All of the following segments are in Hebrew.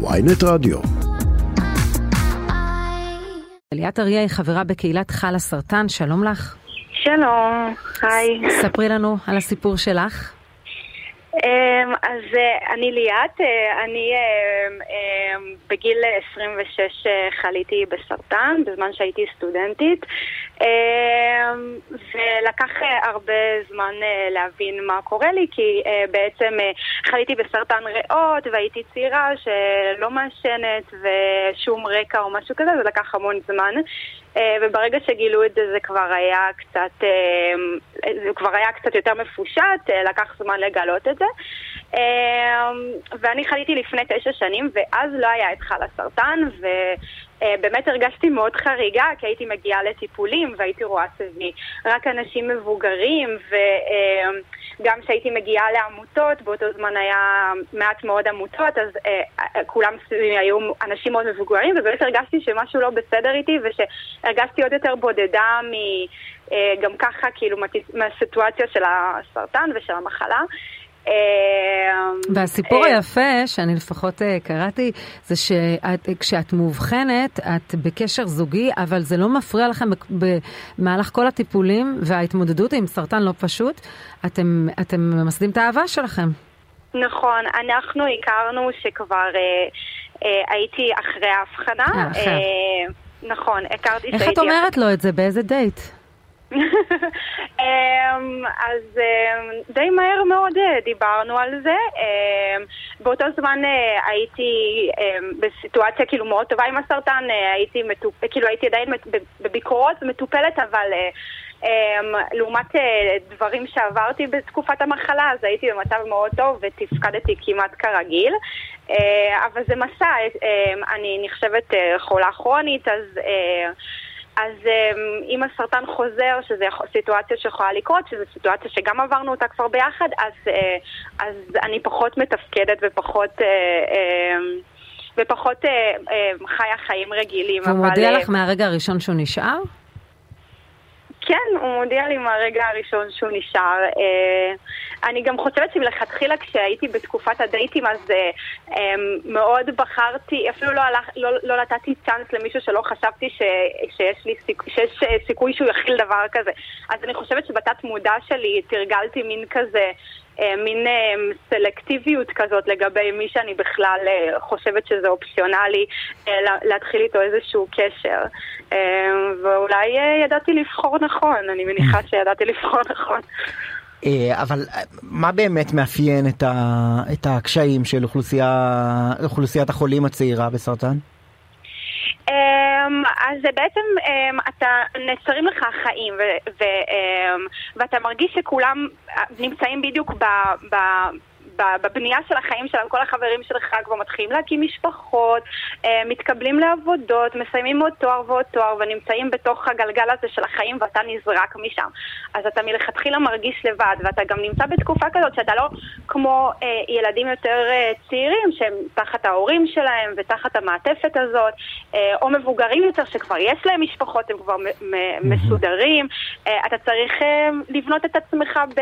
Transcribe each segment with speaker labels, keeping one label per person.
Speaker 1: ויינט רדיו.
Speaker 2: ליאת אריה היא חברה בקהילת חל הסרטן, שלום לך.
Speaker 3: שלום, היי.
Speaker 2: ספרי לנו על הסיפור שלך.
Speaker 3: אמ, אז אה, אני ליאת, אה, אני אמ, אמ, בגיל 26 אה, חליתי בסרטן, בזמן שהייתי סטודנטית, ולקח הרבה זמן להבין מה קורה לי, כי בעצם חליתי בסרטן ריאות והייתי צעירה שלא מעשנת ושום רקע או משהו כזה, זה לקח המון זמן. וברגע שגילו את זה זה כבר היה קצת, זה כבר היה קצת יותר מפושט, לקח זמן לגלות את זה. ואני חליתי לפני תשע שנים, ואז לא היה את חל הסרטן, ובאמת הרגשתי מאוד חריגה, כי הייתי מגיעה לטיפולים, והייתי רואה סביבי רק אנשים מבוגרים, וגם כשהייתי מגיעה לעמותות, באותו זמן היה מעט מאוד עמותות, אז אה, כולם סביבי היו אנשים מאוד מבוגרים, ובאמת הרגשתי שמשהו לא בסדר איתי, ושהרגשתי עוד יותר בודדה מ... אה, גם ככה, כאילו, מהסיטואציה של הסרטן ושל המחלה.
Speaker 2: אמ, והסיפור אה, היפה, שאני לפחות אה, קראתי, זה שכשאת מאובחנת, את בקשר זוגי, אבל זה לא מפריע לכם במהלך כל הטיפולים וההתמודדות עם סרטן לא פשוט, אתם, אתם ממסדים את האהבה שלכם.
Speaker 3: נכון, אנחנו הכרנו שכבר אה, אה, הייתי אחרי ההבחנה. אה, אה, נכון, הכרתי שהייתי...
Speaker 2: איך את אומרת לו את זה? באיזה דייט?
Speaker 3: אמ, אז אמ, די מהר מאוד אה, דיברנו על זה. אמ, באותו זמן אה, הייתי בסיטואציה כאילו מאוד טובה עם הסרטן, אה, הייתי, מטופ... כאילו הייתי עדיין בביקורות מטופלת, אבל לעומת דברים שעברתי בתקופת המחלה, אז הייתי במצב מאוד טוב ותפקדתי כמעט כרגיל. אבל זה מסע, אני נחשבת חולה כרונית, אז... אז אמ, אם הסרטן חוזר, שזו סיטואציה שיכולה לקרות, שזו סיטואציה שגם עברנו אותה כבר ביחד, אז, אה, אז אני פחות מתפקדת ופחות... אה, אמ, ופחות אה, חיה חיים רגילים.
Speaker 2: והוא אבל... מודיע לך מהרגע הראשון שהוא נשאר?
Speaker 3: כן, הוא מודיע לי מהרגע הראשון שהוא נשאר. אה, אני גם חושבת שמלכתחילה כשהייתי בתקופת הדייטים אז אה, אמ, מאוד בחרתי, אפילו לא, הלך, לא, לא נתתי צ'אנס למישהו שלא חשבתי ש, שיש, לי שיש אה, סיכוי שהוא יכיל דבר כזה. אז אני חושבת שבתת מודע שלי תרגלתי מין כזה מין סלקטיביות כזאת לגבי מי שאני בכלל חושבת שזה אופציונלי להתחיל איתו איזשהו קשר. ואולי ידעתי לבחור נכון, אני מניחה שידעתי לבחור נכון.
Speaker 4: אבל מה באמת מאפיין את, ה, את הקשיים של אוכלוסייה, אוכלוסיית החולים הצעירה בסרטן?
Speaker 3: Um, אז זה בעצם, um, אתה, נעצרים לך החיים ו, ו, um, ואתה מרגיש שכולם נמצאים בדיוק ב... ב בבנייה של החיים שלהם, כל החברים שלך כבר מתחילים להקים משפחות, אה, מתקבלים לעבודות, מסיימים עוד תואר ועוד תואר ונמצאים בתוך הגלגל הזה של החיים ואתה נזרק משם. אז אתה מלכתחילה מרגיש לבד ואתה גם נמצא בתקופה כזאת שאתה לא כמו אה, ילדים יותר אה, צעירים שהם תחת ההורים שלהם ותחת המעטפת הזאת, אה, או מבוגרים יותר שכבר יש להם משפחות, הם כבר מסודרים. אה, אתה צריך אה, לבנות את עצמך ב...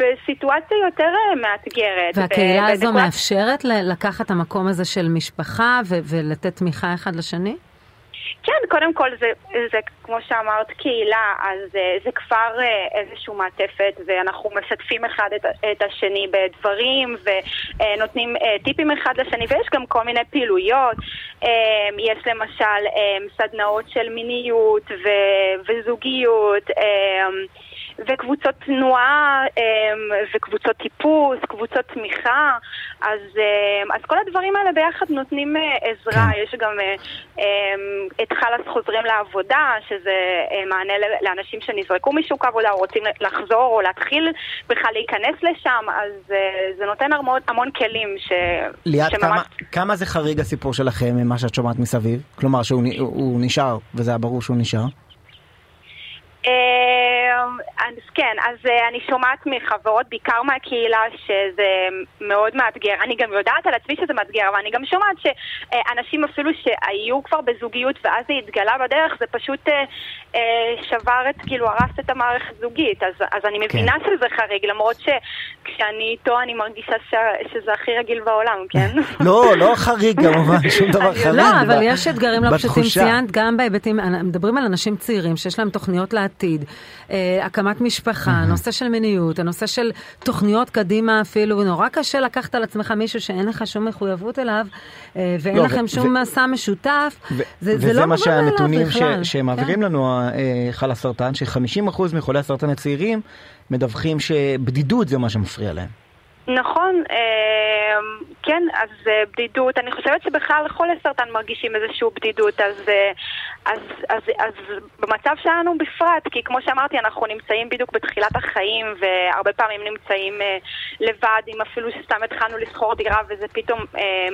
Speaker 3: בסיטואציה יותר אה, מאתגרת.
Speaker 2: והקהילה הזו בדקות... מאפשרת לקחת את המקום הזה של משפחה ו- ולתת תמיכה אחד לשני?
Speaker 3: כן, קודם כל זה, זה כמו שאמרת קהילה, אז אה, זה כבר אה, איזושהי מעטפת ואנחנו משתפים אחד את, את השני בדברים ונותנים טיפים אחד לשני ויש גם כל מיני פעילויות, יש למשל סדנאות של מיניות ו, וזוגיות וקבוצות תנועה אמ, וקבוצות טיפוס, קבוצות תמיכה, אז, אמ, אז כל הדברים האלה ביחד נותנים אה, עזרה. כן. יש גם אה, אמ, את חלאס חוזרים לעבודה, שזה אה, מענה לאנשים שנזרקו משוק העבודה או רוצים לחזור או להתחיל בכלל להיכנס לשם, אז זה נותן המון, המון כלים ש...
Speaker 4: ליאת, שממש... כמה, כמה זה חריג הסיפור שלכם ממה שאת שומעת מסביב? כלומר שהוא נשאר, וזה היה ברור שהוא נשאר?
Speaker 3: אז כן, אז uh, אני שומעת מחברות, בעיקר מהקהילה, שזה מאוד מאתגר. אני גם יודעת על עצמי שזה מאתגר, אבל אני גם שומעת שאנשים אפילו שהיו כבר בזוגיות ואז זה התגלה בדרך, זה פשוט uh, uh, שבר את, כאילו, הרס את המערכת זוגית. אז, אז אני כן. מבינה כן. שזה חריג, למרות שכשאני איתו אני מרגישה ש, שזה הכי רגיל בעולם, כן?
Speaker 4: לא, לא חריג כמובן, שום דבר חריג.
Speaker 2: לא, אבל יש אתגרים לא פשוטים, ציינת גם בהיבטים, מדברים על אנשים צעירים שיש להם תוכניות לעתיד. אה, הקמת משפחה, mm-hmm. נושא של מיניות, הנושא של תוכניות קדימה אפילו, נורא קשה לקחת על עצמך מישהו שאין לך שום מחויבות אליו, אה, ואין לא, לכם ו- שום ו- מסע משותף, ו- זה, זה לא מובן מאליו בכלל. וזה מה שהנתונים
Speaker 4: שמעבירים כן. לנו אה, חל הסרטן, ש-50% מחולי הסרטן הצעירים מדווחים שבדידות זה מה שמפריע להם.
Speaker 3: נכון, אמ, כן, אז אה, בדידות, אני חושבת שבכלל חולי סרטן מרגישים איזושהי בדידות, אז, אה, אז, אז, אז במצב שלנו בפרט, כי כמו שאמרתי, אנחנו נמצאים בדיוק בתחילת החיים, והרבה פעמים נמצאים אה, לבד, אם אפילו שסתם התחלנו לשכור דירה וזה פתאום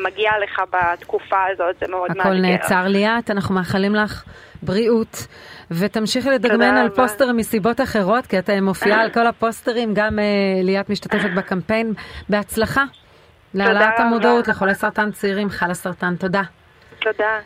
Speaker 3: מגיע לך בתקופה הזאת, זה מאוד
Speaker 2: מאתגר. הכל נעצר ליאת, אנחנו מאחלים לך בריאות. ותמשיכי לדגמן על פוסטרים מסיבות אחרות, כי אתה מופיעה על כל הפוסטרים, גם uh, ליאת משתתפת בקמפיין. בהצלחה. להעלאת המודעות לחולי סרטן צעירים, חלה סרטן. תודה.
Speaker 3: תודה.